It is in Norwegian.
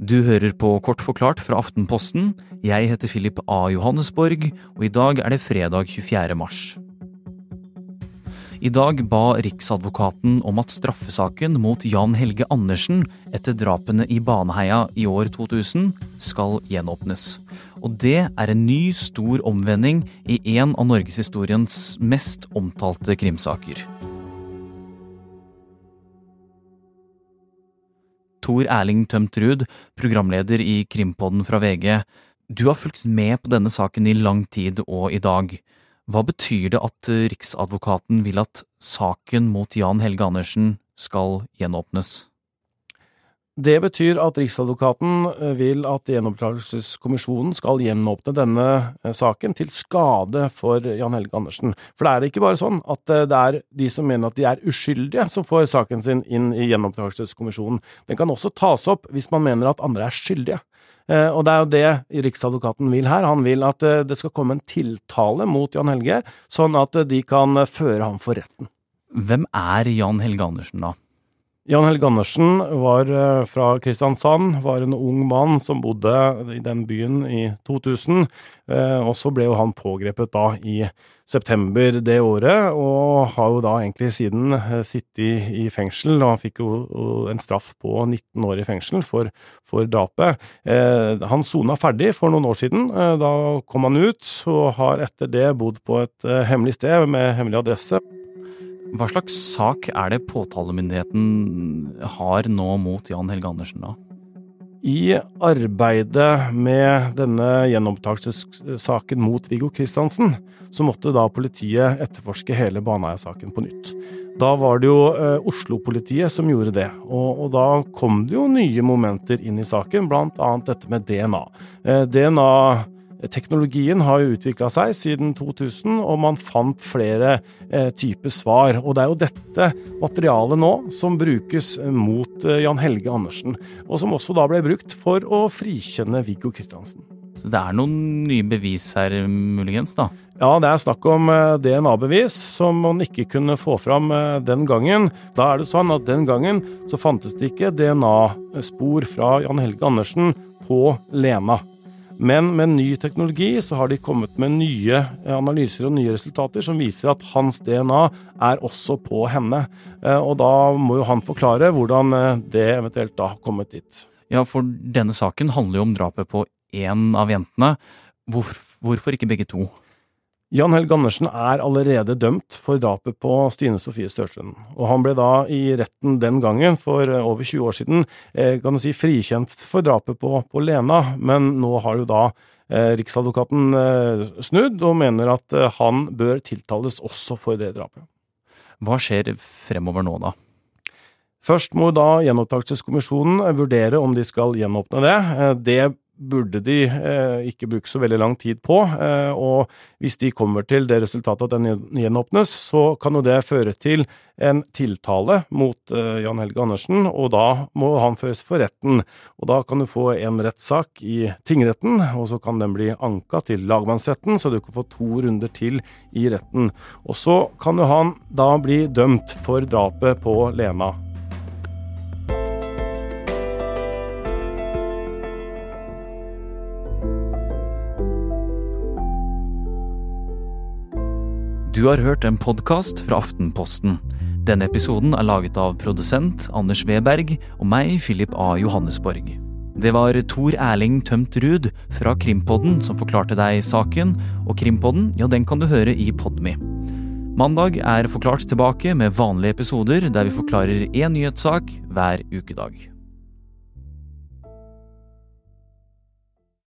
Du hører på Kort forklart fra Aftenposten. Jeg heter Philip A. Johannesborg, og i dag er det fredag 24. mars. I dag ba Riksadvokaten om at straffesaken mot Jan Helge Andersen etter drapene i Baneheia i år 2000 skal gjenåpnes. Og det er en ny, stor omvending i en av norgeshistoriens mest omtalte krimsaker. Tor Erling Tømtrud, programleder i Krimpodden fra VG. Du har fulgt med på denne saken i lang tid og i dag. Hva betyr det at Riksadvokaten vil at saken mot Jan Helge Andersen skal gjenåpnes? Det betyr at Riksadvokaten eh, vil at Gjenopptakelseskommisjonen skal gjenåpne denne eh, saken til skade for Jan Helge Andersen. For det er ikke bare sånn at eh, det er de som mener at de er uskyldige, som får saken sin inn i Gjenopptakelseskommisjonen. Den kan også tas opp hvis man mener at andre er skyldige. Og det er jo det Riksadvokaten vil her. Han vil at det skal komme en tiltale mot Jan Helge, sånn at de kan føre ham for retten. Hvem er Jan Helge Andersen, da? Jan Helge Andersen var eh, fra Kristiansand, var en ung mann som bodde i den byen i 2000. Eh, og så ble jo han pågrepet da i september det året, og har jo da egentlig siden eh, sittet i fengsel. og Han fikk jo en straff på 19 år i fengsel for, for drapet. Han sona ferdig for noen år siden. Da kom han ut, og har etter det bodd på et hemmelig sted med hemmelig adresse. Hva slags sak er det påtalemyndigheten har nå mot Jan Helge Andersen, da? I arbeidet med denne gjenopptakelsessaken mot Viggo Kristiansen, så måtte da politiet etterforske hele Baneheia-saken på nytt. Da var det jo eh, Oslo-politiet som gjorde det, og, og, da kom det jo nye momenter inn i saken, blant annet dette med DNA. Eh, DNA Teknologien har jo utvikla seg siden 2000, og man fant flere eh, typer svar. Og det er jo dette materialet nå som brukes mot eh, Jan Helge Andersen, og som også da ble brukt for å frikjenne Viggo Kristiansen. Så det er noen nye bevis her, muligens, da? Ja, det er snakk om eh, DNA-bevis som man ikke kunne få fram eh, den gangen. Da er det sånn at den gangen så fantes det ikke DNA-spor fra Jan Helge Andersen på Lena. Men med ny teknologi så har de kommet med nye analyser og nye resultater som viser at hans DNA er også på henne. Eh, og da må jo han forklare hvordan eh, det eventuelt da har kommet dit. Ja, for denne saken handler jo om drapet på én av jentene. Hvorfor ikke begge to? Jan Helge Andersen er allerede dømt for drapet på Stine Sofie Størstrøm, og han ble da i retten den gangen, for eh, over 20 år siden, eh, kan du si frikjent for drapet på, på Lena, men nå har jo da eh, Riksadvokaten eh, snudd og mener at eh, han bør tiltales også for det drapet. Hva skjer fremover nå, da? Først må da Gjenopptakelseskommisjonen vurdere om de skal gjenåpne det. Eh, det burde de eh, ikke bruke så veldig lang tid på. Eh, og hvis de kommer til det resultatet at den gjenåpnes, så kan jo det føre til en tiltale mot eh, Jan Helge Andersen, og da må han føres for retten. Og da kan du få en rettssak i tingretten, og så kan den bli anka til lagmannsretten, så du kan få to runder til i retten. Og så kan jo han da bli dømt for drapet på Lena. Du har hørt en podkast fra Aftenposten. Denne episoden er laget av produsent Anders Weberg og meg, Philip A. Johannesborg. Det var Tor Erling Tømt Ruud fra Krimpodden som forklarte deg saken, og Krimpodden ja, den kan du høre i Podme. Mandag er Forklart tilbake med vanlige episoder der vi forklarer én nyhetssak hver ukedag.